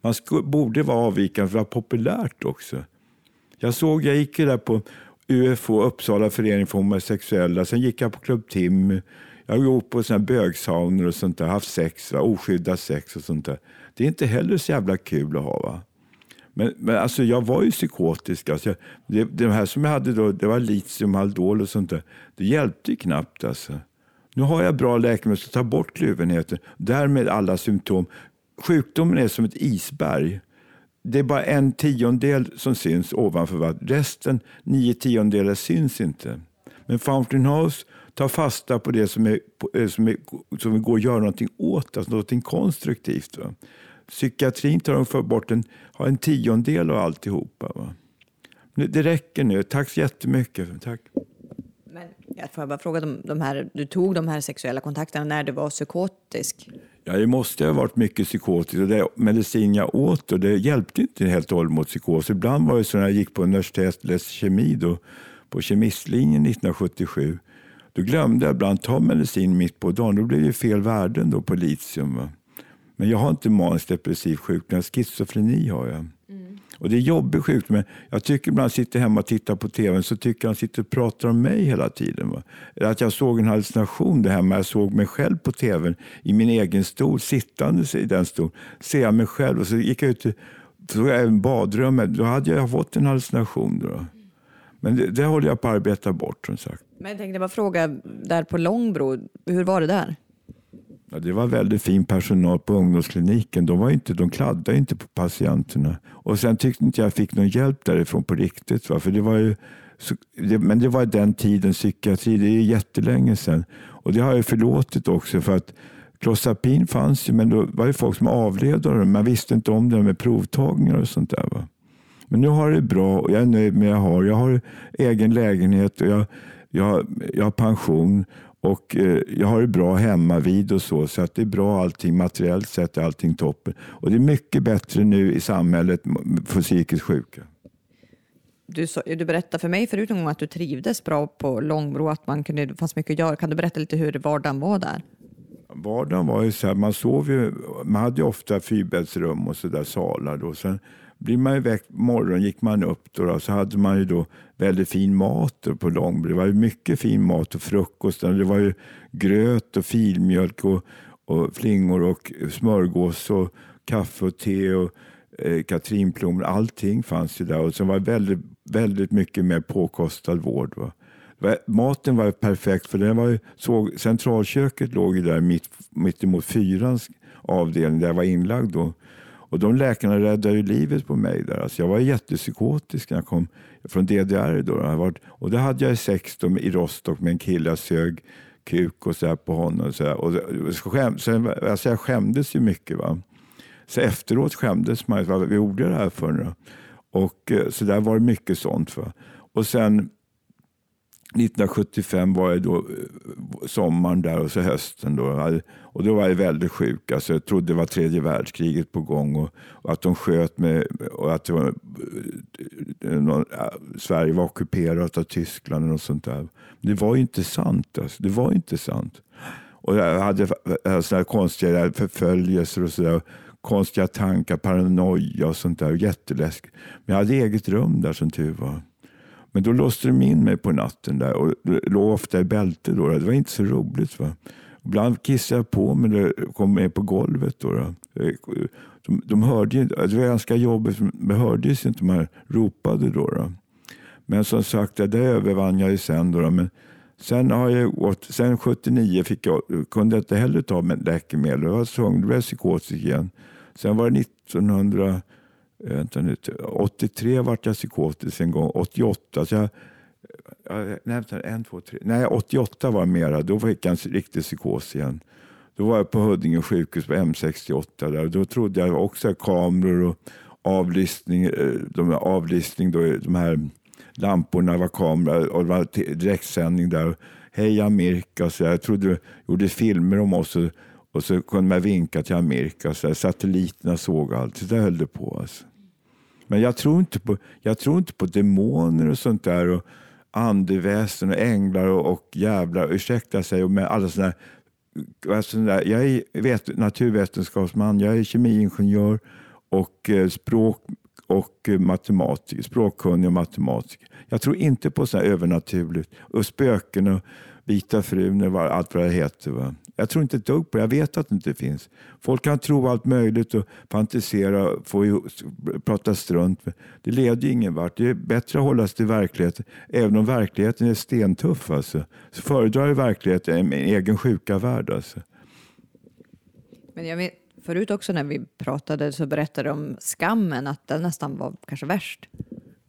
man borde vara avvikande för att vara populärt också. Jag såg, jag gick ju där på UFO, Uppsala förening för homosexuella. Sen gick jag på Club Tim. Jag har gått på såna bögsauner och sånt där. Haft sex, va? oskyddat sex och sånt där. Det är inte heller så jävla kul att ha. Va? Men, men alltså, jag var ju psykotisk. Alltså, det, det här som jag hade då, det var litium, Haldol och sånt där. Det hjälpte ju knappt. Alltså. Nu har jag bra läkemedel som tar bort kluvenheten. Därmed alla symptom. Sjukdomen är som ett isberg det är bara en tiondel som syns ovanför vattnet. Resten, nio tiondelar, syns inte. Men Fountain House tar fasta på det som, är, eh, som, är, som går att göra någonting åt, alltså någonting konstruktivt. Va? Psykiatrin tar de bort en, har en tiondel av alltihopa. Va? Det räcker nu. Tack så jättemycket. Tack. Men jag får bara fråga, de, de här, du tog de här sexuella kontakterna när du var psykotisk? Ja, det måste ha varit mycket psykotiskt. Och det medicin jag åt och det hjälpte inte helt och hållet mot psykos. Ibland var det så när jag gick på universitetet och läste kemi då, på kemistlinjen 1977. Då glömde jag ibland ta medicin mitt på dagen. Då blev det fel värden då på litium. Va? Men jag har inte manisk depressiv sjukdom, schizofreni har jag. Och Det är jobbig sjukdom. Jag tycker ibland sitter hemma och tittar på tv så tycker han sitter och pratar om mig hela tiden. Va? Att jag såg en hallucination där hemma. Jag såg mig själv på tv i min egen stol, sittandes i den stolen. Ser jag mig själv och så gick jag ut såg jag även badrummet. Då hade jag fått en hallucination. Då. Men det, det håller jag på att arbeta bort som sagt. Men jag tänkte bara fråga, där på Långbro, hur var det där? Ja, det var väldigt fin personal på ungdomskliniken. De, var inte, de kladdade inte på patienterna. Och sen tyckte inte jag fick någon hjälp därifrån på riktigt. Va? För det var ju, men det var den tidens psykiatri. Det är jättelänge sedan. Och det har jag förlåtit också. för att Clozapin fanns ju, men då var det folk som avled av det. Man visste inte om det med provtagningar och sånt där. Va? Men nu har det bra och jag är nöjd med det jag har. Jag har egen lägenhet och jag, jag, jag har pension och eh, jag har det bra hemma vid och så, så att det är bra allting. Materiellt sett är allting toppen. Och det är mycket bättre nu i samhället för psykiskt sjuka. Du, så, du berättade för mig förut en gång att du trivdes bra på Långbro, att man kunde, det fanns mycket att göra. Kan du berätta lite hur vardagen var där? Vardagen var ju så här, man sov ju, man hade ju ofta fyrbäddsrum och så där salar. Då. Sen blir man ju väckt, morgon gick man upp då, då, så hade man ju då väldigt fin mat på Långbro. Det var ju mycket fin mat och frukost. Det var ju gröt och filmjölk och, och flingor och smörgås och kaffe och te och eh, katrinplommon. Allting fanns ju där och så var det väldigt, väldigt mycket mer påkostad vård. Va? Maten var perfekt för den var ju, såg, centralköket låg ju där mitt, mitt emot fyrans avdelning där jag var inlagd. Då. Och de läkarna räddade ju livet på mig där. Alltså jag var jättepsykotisk när jag kom från DDR. Då. Jag varit, Och det hade jag sex då, i Rostock med en kille. Jag sög kuk och så här på honom. Och så här. Och skäm, så, alltså jag skämdes ju mycket. Va? Så efteråt skämdes man. Vad vi gjorde det här för nu? Och eh, så där var det mycket sånt. Va? Och sen 1975 var jag då eh, sommaren där och så hösten. Då. Och då var jag väldigt sjuk. Alltså jag trodde det var tredje världskriget på gång och, och att de sköt mig och att var, eh, eh, någon, Sverige var ockuperat av Tyskland och sånt där. Men det var ju inte sant. Alltså. Det var inte sant. Och jag hade såna konstiga förföljelser och sådär. Konstiga tankar, paranoia och sånt där. Jätteläskigt. Men jag hade eget rum där som tur var. Men då låste de in mig på natten där och låg ofta i bälte. Då. Det var inte så roligt. Va? Ibland kissade jag på mig när kom med på golvet. Då, då. De, de hörde ju, det var ganska jobbigt, det hördes inte, man ropade då. då. Men som sagt, det övervann jag ju sen. Då, då. Men sen, har jag gått, sen 79 fick jag, kunde jag inte heller ta läkemedel. Jag var tvungen, då blev jag psykotisk igen. Sen var det 1900 Eh, vänta nu, 83 vart jag psykotisk en gång, 88. Så jag, nej, en, två, tre. nej, 88 var mera, då fick jag en riktig psykos igen. Då var jag på Huddinge sjukhus på M68 där, då trodde jag också kameror och avlyssning, eh, de, avlyssning då, de här lamporna var kameror och det var direktsändning där. Hej Amerika, så jag trodde gjorde filmer om oss och, och så kunde man vinka till Amerika. Så satelliterna såg allt. Så där höll det på. Alltså. Men jag tror inte på, jag tror inte på demoner och sånt där. Och andeväsen och änglar och, och jävlar, ursäkta sig, och med alla sådana alltså, jag är vet, naturvetenskapsman, jag är kemiingenjör och eh, språk och matematiker, språkkunnig och matematiker. Jag tror inte på sådana övernaturligt och spöken och Vita frun och allt vad det heter. Va? Jag tror inte ett dugg på det. Jag vet att det inte finns. Folk kan tro allt möjligt och fantisera och få prata strunt. Det leder ju ingen vart. Det är bättre att hålla sig till verkligheten. Även om verkligheten är stentuff alltså, så föredrar jag verkligheten en egen sjuka värld. Alltså. Men jag vet, förut också när vi pratade så berättade du om skammen, att den nästan var kanske värst.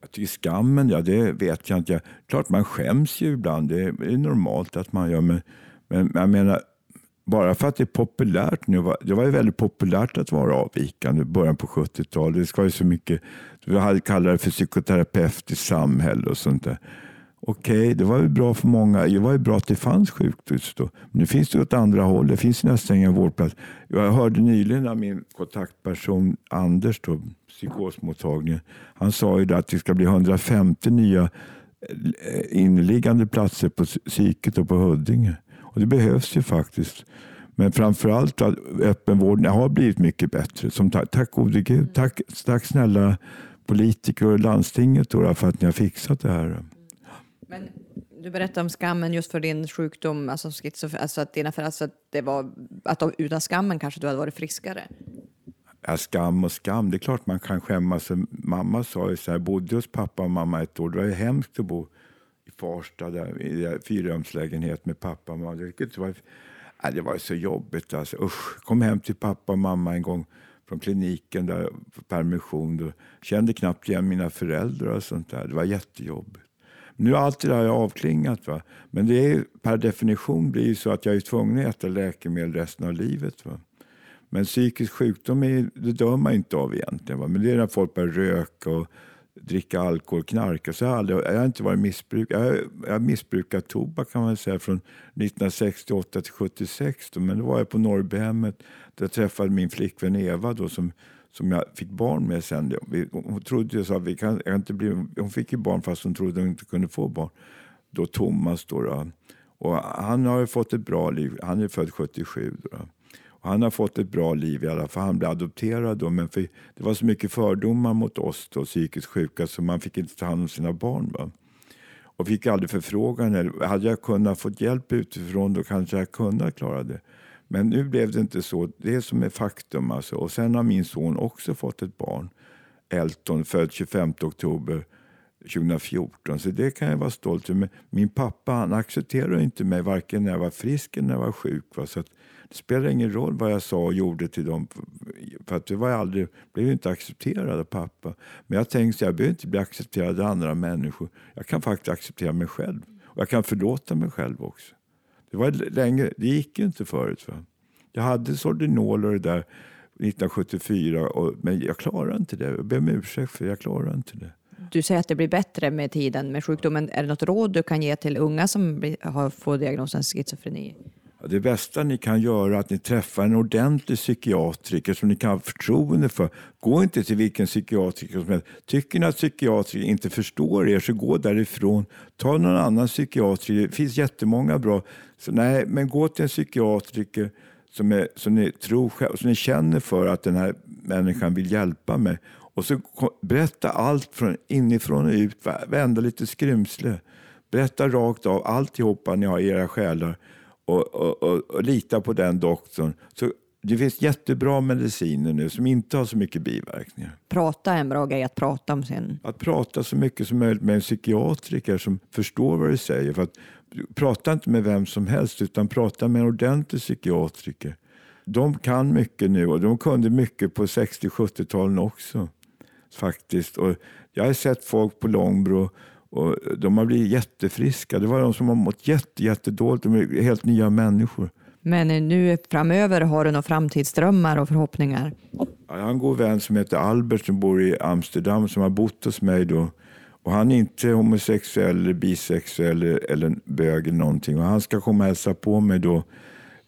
Jag tycker skammen, ja det vet jag inte. Klart man skäms ju ibland, det är normalt att man gör. Men, men jag menar, bara för att det är populärt nu. Det var ju väldigt populärt att vara avvikande i början på 70-talet. Det ska ju så mycket, vi kallade det för psykoterapeutiskt samhälle och sånt där. Okej, det var ju bra för många. Det var ju bra att det fanns sjukhus då. Men nu finns det åt andra håll. Det finns nästan ingen vårdplats. Jag hörde nyligen av min kontaktperson Anders, då, psykosmottagningen. Han sa ju att det ska bli 150 nya eh, inliggande eh, inneliggande platser på psyket och på Huddinge. Och det behövs ju faktiskt. Men framförallt att öppenvården har blivit mycket bättre. Som tack, tack gode Gud. Tack, tack snälla politiker och landstinget då, för att ni har fixat det här. Men du berättade om skammen just för din sjukdom, alltså, schizof- alltså att, dina, alltså att det var att utan skammen kanske du hade varit friskare. Ja, skam och skam, det är klart man kan skämmas. Mamma sa ju så här, bodde hos pappa och mamma ett år. Det var ju hemskt att bo i Farsta, där, i fyrrumslägenhet med pappa och mamma. Det var, ja, det var så jobbigt. Alltså. Usch, kom hem till pappa och mamma en gång från kliniken där på permission. Då. Kände knappt igen mina föräldrar och sånt där. Det var jättejobbigt. Nu har allt det där avklingat. Va? Men det är, per definition blir det så att jag är tvungen att äta läkemedel resten av livet. Va? Men psykisk sjukdom är, det dör man inte av egentligen. Va? Men det är när folk börjar röka och dricka alkohol, knarka. Så jag, har aldrig, jag har inte varit missbruk. Jag, jag har missbrukat tobak kan man säga från 1968 till 76. Då. Men då var jag på Norrbyhemmet där jag träffade min flickvän Eva då, som som jag fick barn med sen. Hon trodde ju så att vi kan, jag inte bli, hon fick ju barn fast hon trodde hon inte kunde få barn. Då Thomas då. då. Och han har fått ett bra liv. Han är född 77. Då, då han har fått ett bra liv i alla fall. Han blev adopterad då, men för, det var så mycket fördomar mot oss då, psykiskt sjuka så man fick inte ta hand om sina barn. Va? Och fick aldrig förfrågan. Hade jag kunnat få hjälp utifrån då kanske jag kunnat klara det. Men nu blev det inte så. Det är som ett faktum. Alltså. Och sen har min son också fått ett barn. Elton, född 25 oktober 2014. Så det kan jag vara stolt över. Men Min pappa han accepterade inte mig varken när jag var frisk eller när jag var sjuk. Va? Så att, det spelar ingen roll vad jag sa och gjorde till dem. För att det var aldrig, blev inte accepterad av pappa. Men jag tänkte att jag behöver inte bli accepterad av andra människor. Jag kan faktiskt acceptera mig själv. Och jag kan förlåta mig själv också. Det, var länge, det gick ju inte förut. Va? Jag hade Sordinol och det där 1974, och, men jag klarade inte det. Jag ber om ursäkt för jag klarade inte det. Du säger att det blir bättre med tiden med sjukdomen. Är det något råd du kan ge till unga som har fått diagnosen schizofreni? Det bästa ni kan göra är att ni träffar en ordentlig psykiatriker som ni kan ha förtroende för. Gå inte till vilken psykiatriker som helst. Tycker ni att psykiatriker inte förstår er så gå därifrån. Ta någon annan psykiatriker. Det finns jättemånga bra. Så nej, men gå till en psykiatriker som, är, som, ni tror, som ni känner för att den här människan vill hjälpa mig. Och så berätta allt från inifrån och ut. Vända lite skrymsle. Berätta rakt av alltihopa ni har i era själar och, och, och, och lita på den doktorn. Så det finns jättebra mediciner nu som inte har så mycket biverkningar. Prata är en bra grej, att prata om sin... Att prata så mycket som möjligt med en psykiatriker som förstår vad du säger. För att, prata inte med vem som helst utan prata med en ordentlig psykiatriker. De kan mycket nu och de kunde mycket på 60-70-talen också. Faktiskt. Och jag har sett folk på Långbro och de har blivit jättefriska. Det var de som har mått jätte, jättedåligt. De är helt nya människor. Men nu framöver, har du några framtidsdrömmar och förhoppningar? Jag har en god vän som heter Albert som bor i Amsterdam som har bott hos mig. Då. Och han är inte homosexuell, bisexuell eller bög eller någonting. Och han ska komma och hälsa på mig då,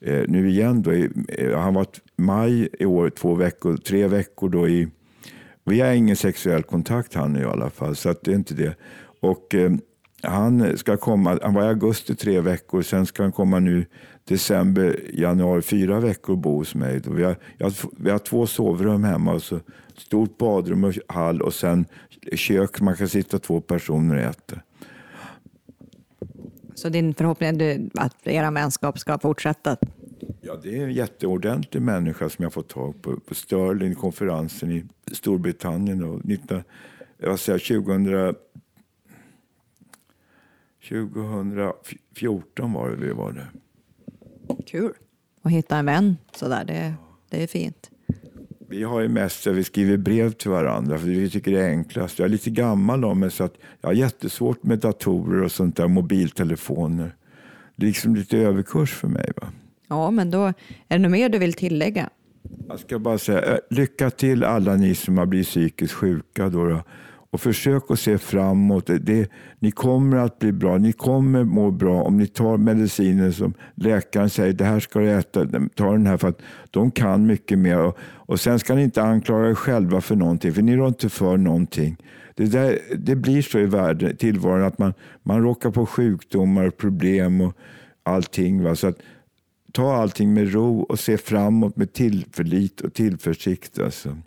eh, nu igen. Då. Eh, han var maj i år, två veckor, tre veckor då i... Vi har ingen sexuell kontakt han i alla fall, så att det är inte det. Och eh, han ska komma, han var i augusti tre veckor, sen ska han komma nu december, januari fyra veckor och bo hos mig. Vi har, jag, vi har två sovrum hemma, och så stort badrum och hall och sen kök. Man kan sitta två personer och äta. Så din förhoppning är att era vänskap ska fortsätta? Ja, det är en jätteordentlig människa som jag fått tag på på Sterling, konferensen i Storbritannien. Och 19, jag säger, 2000, 2014 var det vi var där. Kul att hitta en vän sådär, det, det är fint. Vi har ju mest vi skriver brev till varandra för vi tycker det är enklast. Jag är lite gammal av mig så att jag har jättesvårt med datorer och sånt där, mobiltelefoner. Det är liksom lite överkurs för mig. Va? Ja, men då är det något mer du vill tillägga? Jag ska bara säga eh, lycka till alla ni som har blivit psykiskt sjuka. Då, då. Och försök att se framåt. Det, det, ni kommer att bli bra. Ni kommer må bra om ni tar mediciner som läkaren säger, det här ska du äta, ta den här för att de kan mycket mer. Och, och sen ska ni inte anklaga er själva för någonting, för ni rår inte för någonting. Det, där, det blir så i världen, tillvaron att man, man råkar på sjukdomar och problem och allting. Va? Så att, ta allting med ro och se framåt med tillförlit och tillförsikt. Alltså.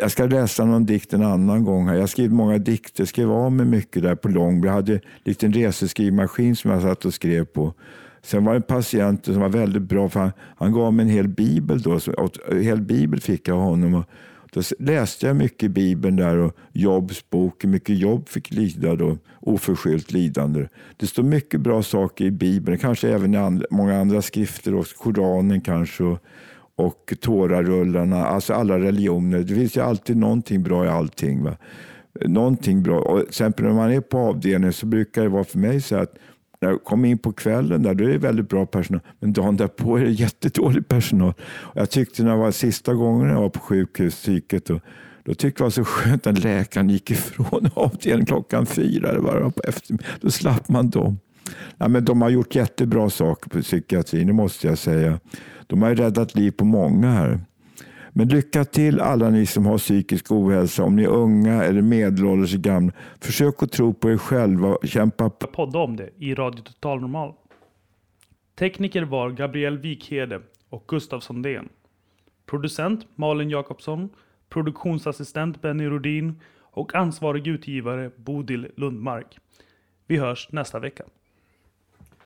Jag ska läsa någon dikt en annan gång. Här. Jag har skrivit många dikter, skrev av mig mycket där på Långby. Jag hade en liten reseskrivmaskin som jag satt och skrev på. Sen var det en patient som var väldigt bra, för han, han gav mig en hel bibel. Då, så, en hel bibel fick jag av honom. Och då läste jag mycket i Bibeln där och Jobs bok, hur mycket jobb fick lida då, oförskyllt lidande. Det står mycket bra saker i Bibeln, kanske även i andra, många andra skrifter, också, Koranen kanske. Och, och tårarullarna, alltså alla religioner. Det finns ju alltid någonting bra i allting. Va? Någonting bra. Och till exempel när man är på avdelningen så brukar det vara för mig så att när jag kom in på kvällen där, då är det väldigt bra personal. Men dagen därpå är det jättedålig personal. Jag tyckte när det var sista gången jag var på sjukhus, psyket, då, då tyckte jag det var så skönt att läkaren gick ifrån <laughs> avdelningen klockan fyra. Det var på eftermiddagen. Då slapp man dem. Ja, men de har gjort jättebra saker på psykiatrin, det måste jag säga. De har räddat liv på många här. Men lycka till alla ni som har psykisk ohälsa, om ni är unga eller medelålders eller gamla. Försök att tro på er själva och kämpa på. podda om det i Radio Total Normal. Tekniker var Gabriel Wikhede och Gustav Sondén. Producent Malin Jakobsson, produktionsassistent Benny Rodin och ansvarig utgivare Bodil Lundmark. Vi hörs nästa vecka.